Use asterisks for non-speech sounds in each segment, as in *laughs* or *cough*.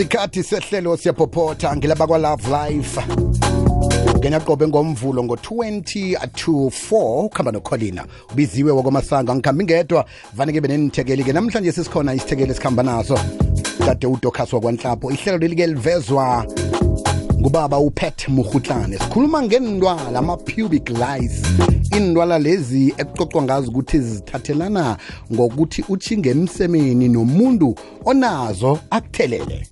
isikhathi sehlelo siyaphophotha ngilaba kwa-love life. Ngena qobe ngomvulo ngo-20 to 4 ukuhamba nokholina. Ubiziwe wakwamasango angikhambi ngedwa. Vane-ke benenithekeli-ke namhlanje sesikhona isithekeli esikhamba naso. Kade udokhas wakwanhlapho. Ihlelo leli-ke livezwa ngubaba upat muhutlane sikhuluma ngendwala ama-pubic lies indwala lezi ekucocwa ngazo ukuthi zithathelana ngokuthi utshinge emsemeni nomuntu onazo akuthelele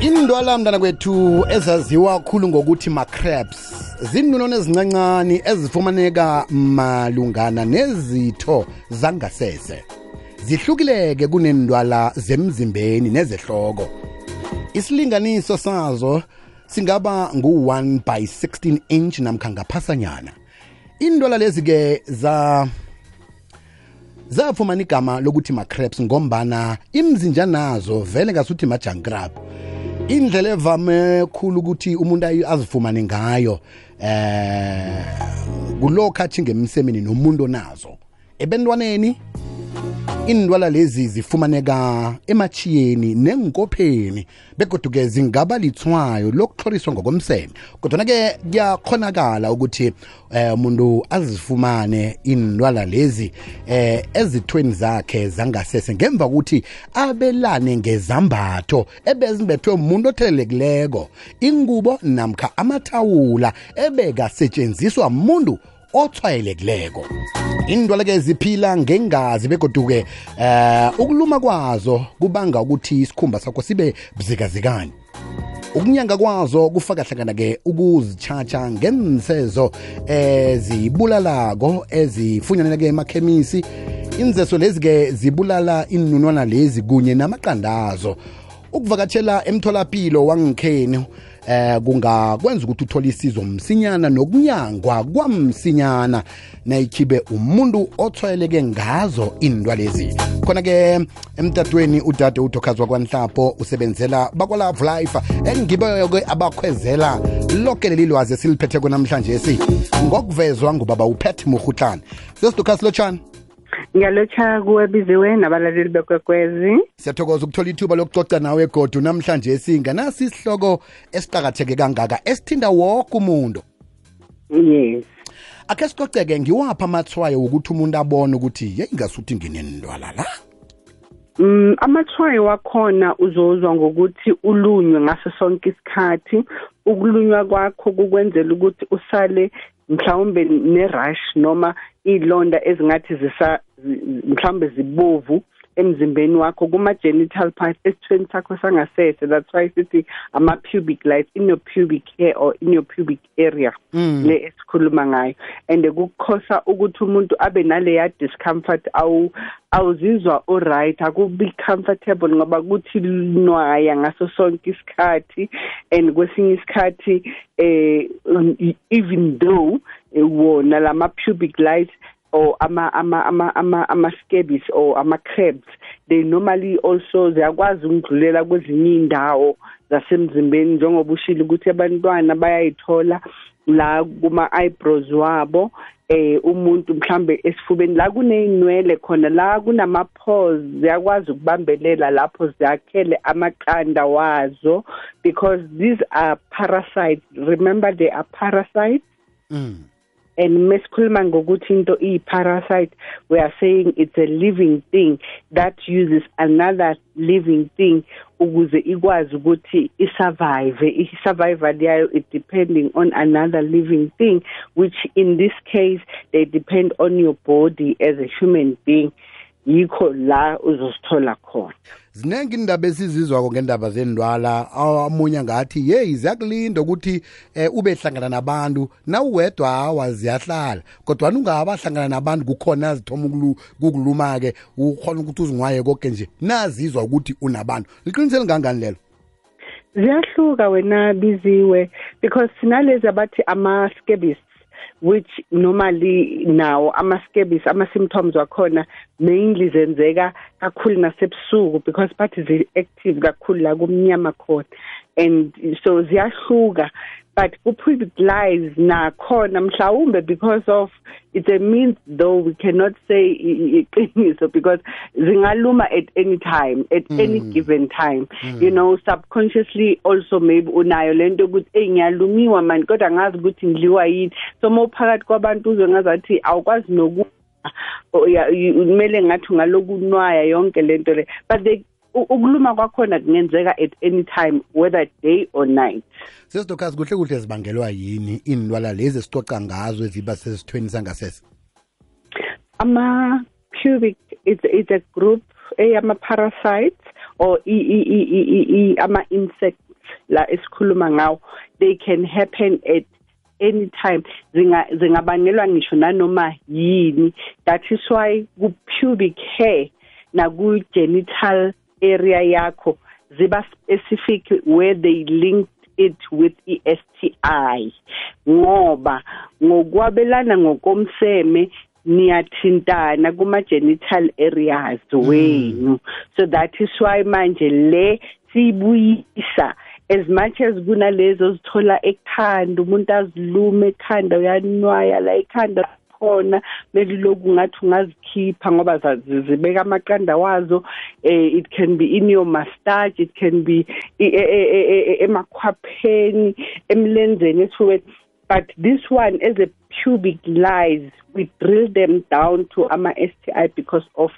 indwala mntana kwethu ezaziwa khulu ngokuthi ma-crabs zinunona ezincancane ezifumaneka malungana nezitho zangasese. Zihlukileke kunendwala zemzimbeni nezehloko. Isilinganiso sazo singaba ngu-1 by 16 inch namkha ngaphasanyana. Indwala lezi-ke za zafumana igama lokuthi ma-crabs ngombana imzinja nazo vele ngasuthi ma-junkrab indlela evame khulu ukuthi umuntu azifumane ngayo eh kulokhu athi ngemsemeni nomuntu onazo. Ebantwaneni indwala lezi zifumaneka emachiyeni nenkopheni begoduke zingaba lithwayo lokuhloriswa ngokomseme. Kodwana-ke kuyakhonakala ukuthi eh umuntu azifumane indwala lezi eh ezithweni zakhe zangasese ngemva kokuthi abelane ngezambatho ebezimbethwe umuntu othelelekileko. Ingubo namkha amathawula ebekasetshenziswa umuntu othwayelekileko. Indwala-ke ziphila ngengazi begoduke eh ukuluma kwazo kubanga ukuthi isikhumba sakho sibe bzikazikani ukunyanga kwazo kufaka hlangana-ke ukuzitshatsha ngensezo ezibulalako ezifunyaneleke emakhemisi. Inzeso lezi-ke zibulala inunwana lezi kunye namaqandazo. Ukuvakatshela emtholapilo wangikheni eh kungakwenza ukuthi uthole isizo msinyana nokunyangwa kwamsinyana. Nayikhibe umuntu othwayeleke ngazo indwa lezi khona-ke emtatweni udade udokhazwa kwanhlapho usebenzela bakwalove life engibo-ke abakhwezela lonke leli lwazi esiliphetheko namhlanje si. Ngokuvezwa ngubaba upet muhutlane sesidokhasi lotshani ngiyalotsha kuwe biziwe nabalaleli bekwekwezi. Siyathokoza ukuthola ithuba lokucoca nawe godu namhlanje singanasi isihloko esiqakatheke kangaka esithinda woke umuntu. Yes. Akhe sicoceke ngiwaphi amathwayo wokuthi umuntu abone ukuthi yeyi ngasuthi nginendwala la? Mm amathwayo wakhona uzozwa ngokuthi ulunywe ngaso sonke isikhathi. Ukulunywa kwakho kukwenzela ukuthi usale mhlawumbe ne-rush noma iy'londa ezingathi zisa mhlawumbe zibovu emzimbeni wakho. Kuma-genital part esithweni sakho sangasese that's why sithi ama-pubic light in your pubic hair or in your pubic area le esikhuluma ngayo. And kukhosa ukuthi umuntu abe naleya discomfort awu awuzizwa alright akubi comfortable ngoba kuthi nwaya ngaso sonke isikhathi. And kwesinye isikhathi eh even though wona lama pubic light or ama ama ama ama ama scabies or ama crabs. They normally also ziyakwazi ukudlulela kwezinye indawo zasemzimbeni njengoba ushilo ukuthi abantwana bayayithola la kuma eyebrows wabo eh umuntu mhlambe esifubeni. La kuneyinwele khona la kunama pores ziyakwazi ukubambelela lapho ziyakhele amaqanda wazo because these are parasites. Remember they are parasites? Mm. And mesikhuluma ngokuthi into iyi-parasite we are saying it's a living thing that uses another living thing ukuze ikwazi ukuthi isurvive i-survival yayo it depending on another living thing which in this case they depend on your body as a human being yikho la uzosithola khona. Ziningi indaba esizizwako ngendaba zendwala amunye ngathi yeyi ziyakulinda ukuthi eh, ube hlangana nabantu. Nawuwedwa hawa ziyahlala. Kodwa ungabahlangana nabantu kukhona zithoma kukuluma-ke ukhona ukuthi uzingwaye konke nje. Nazizwa ukuthi unabantu. Liqinisele ngangani lelo? Ziyahluka wena biziwe. Because sinalezi abathi ama-scabies. Which normally nawo ama-scabies ama-symptoms wakhona mainly zenzeka kakhulu nasebusuku because bathi zi-active kakhulu la kumnyama khona. And so ziyahluka but ku-pubic lies nakhona mhlawumbe because of it's a means though we cannot say iqiniso because zingaluma at any time at mm. any given time mm. you know subconsciously also maybe unayo lento ukuthi hey ngiyalumiwa man kodwa ngazi ukuthi ngidliwa yini so mawuphakathi kwabantu uzwe ngazathi awukwazi noku kumele ngathi ngalokunwaya yonke lento le but they ukuluma kwakhona kungenzeka at any time whether day or night. Sesidokazi kuhle kuhle zibangelwa yini inilwala lezi esicoca ngazo eziba sesithweni sangasese? Ama pubic it's, it's a group eyama parasites or i, i, i, i, ama insects la esikhuluma ngawo. They can happen at anytime zinga zingabangelwa ngisho nanoma yini. That is why ku pubic hair na ku genital area yakho ziba specific where they linked it with iSTI ngoba ngokwabelana ngokomseme niyathintana kuma genital areas wenu. So that is why manje le sibuyisa as much as kunalezo zithola ekhanda umuntu azilume ekhanda uyanwaya la ekhanda. Khona meliloku ngathi ungazikhipha ngoba zibeka amaqanda wazo eh it can be in your mustache it can be emakhwapheni emlenzeni esifubeni but this one as a pubic lies we drill them down to ama STI because of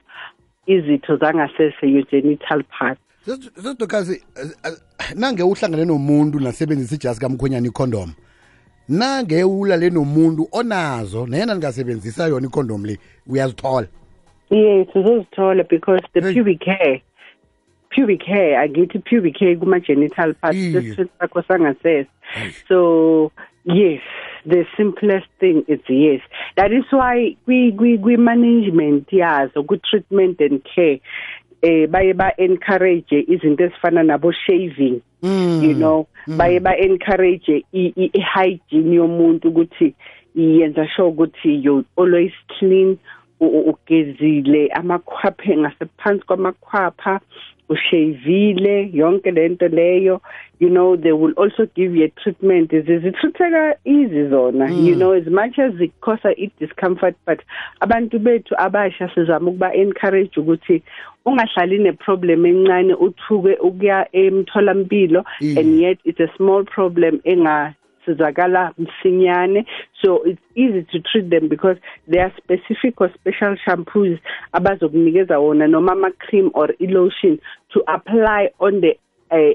izitho zangasese your genital part sedokazi nange uhlangane nomuntu nasebenzisa ijazi kamkhwenyana icondom? Nange ulale nomuntu onazo nayena ningasebenzisa yona icondom le uyazithola. Yes uzozithola because the pubic hair pubic hair angithi pubic hair kuma-genital part sakho sangasese. So yes the simplest thing is yes. That is why kwi-management yazo ku-treatment and care eh baye ba encourage izinto ezifana nabo shaving mm. you know mm. baye ba encourage i hygiene yomuntu ukuthi yenza sure ukuthi you always clean ugezile amakhwapha ngasephansi kwamakhwapha ushavile yonke lento leyo. You know they will also give you a treatment. Zizithutheka easy zona mm. you know as much as it causes it discomfort but abantu bethu abasha sizama ukuba encourage ukuthi ungahlali ne problem encane uthuke ukuya emtholampilo and yet it's a small problem enga sizakala msinyane. So it's easy to treat them because there are specific or special shampoos abazokunikeza wona noma ama cream or i lotion to apply on the eh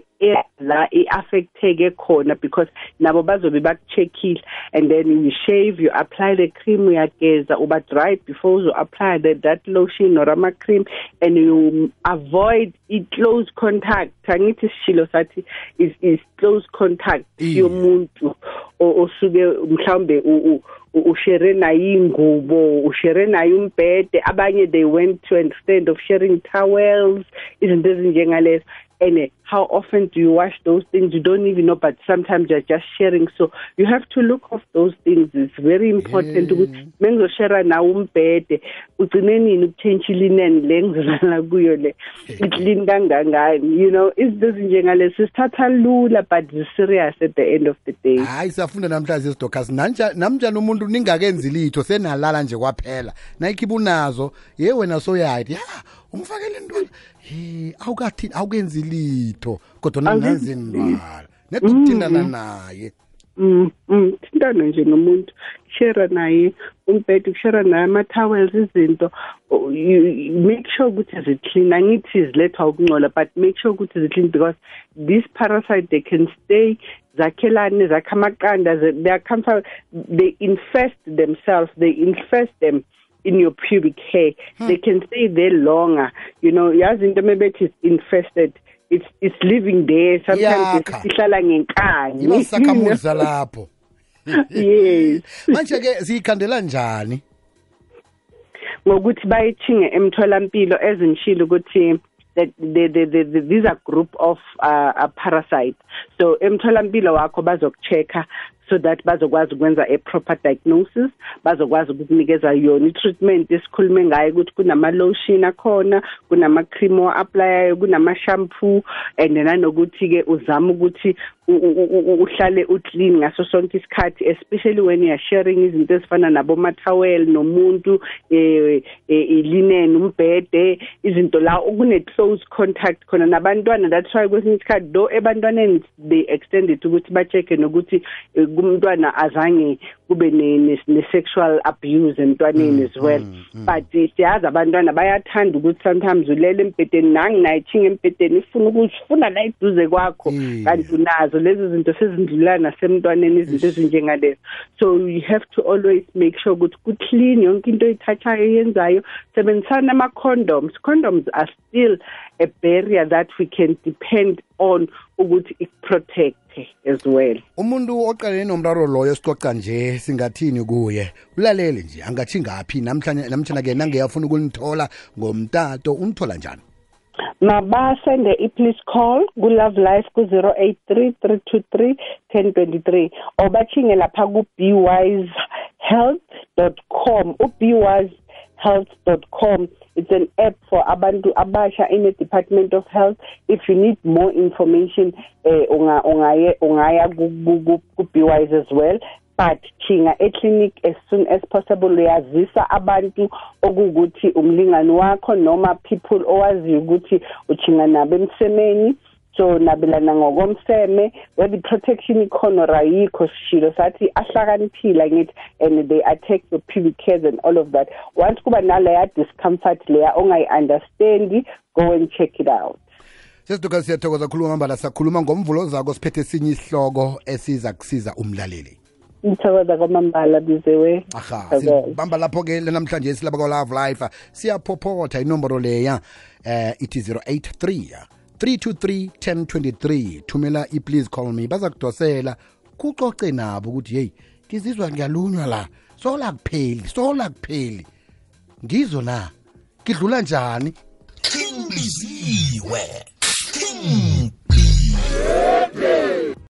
la iaffecteke khona because nabo bazobe bakucheckile and then you shave you apply the cream uyageza uba dry before you apply the, that lotion or ama cream and you avoid i close contact. Angithi sishilo sathi is is close contact yomuntu osuke mhlawumbe ushare naye ingubo ushare naye umbhede. Abanye they went to an extent of sharing towels izinto ezinjengalezo and how often do you wash those things? You don't even know but sometimes you're just sharing. So you have to look of those things. It's very important ukuthi mengizoshare nawe umbhede. Ugcine nini ukutshentsha ilineni le ngizolala kuyo le? Iklini *laughs* kangangani you know? Izinto ezinjengalesi sithatha lula but serious at the end of the day. Hayi siyafunda namhlanje sidocas namnjani umuntu ningakenzi litho senalala nje kwaphela. Nayikhipha unazo. Ye wena soyayithi ya umfakele ntwana he awukathini awukenzi litho kodwa nanzi ndwala nedukuthindana naye. Mm, thintana nje nomuntu. Share naye umbhede kushare naye ama-towels izinto. Make sure ukuthi ziclean. Angithi zilethwa ukungcola but make sure ukuthi ziclean because this parasite they can stay. Zakhelane zakha amaqanda they come they infest themselves they infest them in your pubic hair. Hmm. they can stay there longer. You know yazi into mebethi is infested. It's it's living there. Sometimes sihlala ngenkani. Ibasakhamuza *laughs* lapho yes. Manje ke siyikhandela njani? Ngokuthi bayithinge emtholampilo ezinshilo ukuthi that the, the, the, the, these are group of uh, uh, parasites. So emtholampilo wakho bazokuchecka so that bazokwazi ukwenza a proper diagnosis bazokwazi ukukunikeza yona i-treatment esikhulume ngayo ukuthi kunama lotion akhona kunama cream o-applyayo kunama shampoo and nanokuthi ke uzama ukuthi uhlale uclean ngaso sonke isikhathi especially when you are sharing izinto ezifana nabo mathawel nomuntu eh ilinen umbhede izinto la kune close contact khona nabantwana. That's why kwesinye isikhathi do ebantwaneni they extended ukuthi ba check nokuthi kumntwana azange kube ne sexual abuse emntwaneni as well. but siyazi abantwana bayathanda ukuthi sometimes ulele embhedeni nangi nayithinga embhedeni ifuna ukufuna la iduze kwakho kanti unazo lezi zinto sezindlulana nasemntwaneni izinto ezinjengalezo. So you have to always make sure ukuthi ku clean yonke into oyithathayo yenzayo sebenzisana ama condoms condoms are still a barrier that we can depend on ukuthi iprotect as well. Umuntu oqalene nomraro loyo sicoca nje singathini kuye? Ulalele nje angathi ngaphi? Namhlanje namtshana ke nangeyafuna ukunithola ngomtato unithola njani? Mabasende i-please call ku-love life ku-083 323 1023 or bathinge lapha ku-bwise health com u-bwise health.com it's an app for abantu abasha in the department of health. If you need more information eh unga ungaya ungaya ku BWise as well. But thinga eclinic as soon as possible uyazisa abantu okukuthi umlingani wakho noma people owaziyo ukuthi uthinga nabo emsemeni. So nabelana ngokomseme where protection ikhona ayikho sishilo sathi ahlakaniphila ngithi and they attack your pubic hairs and all of that. Once kuba naleya discomfort leya ongayi-understandi go and check it out. Sesiduka siyathokoza khuluma mbala sakhuluma ngomvulo zako siphethe esinye isihloko esiza kusiza umlaleli. ngithokoza kwamambala bizewe aha bamba lapho-ke lenamhlanje silaba kwa-love life. Siyaphophotha inomboro leya eh ithi 083 323 1023 thumela i-please call me. Baza kudosela kucoce nabo ukuthi hey ngizizwa ngiyalunywa la. Sola kupheli sola kupheli. Ngizo na ngidlula njani? Kimbiziwe kimbi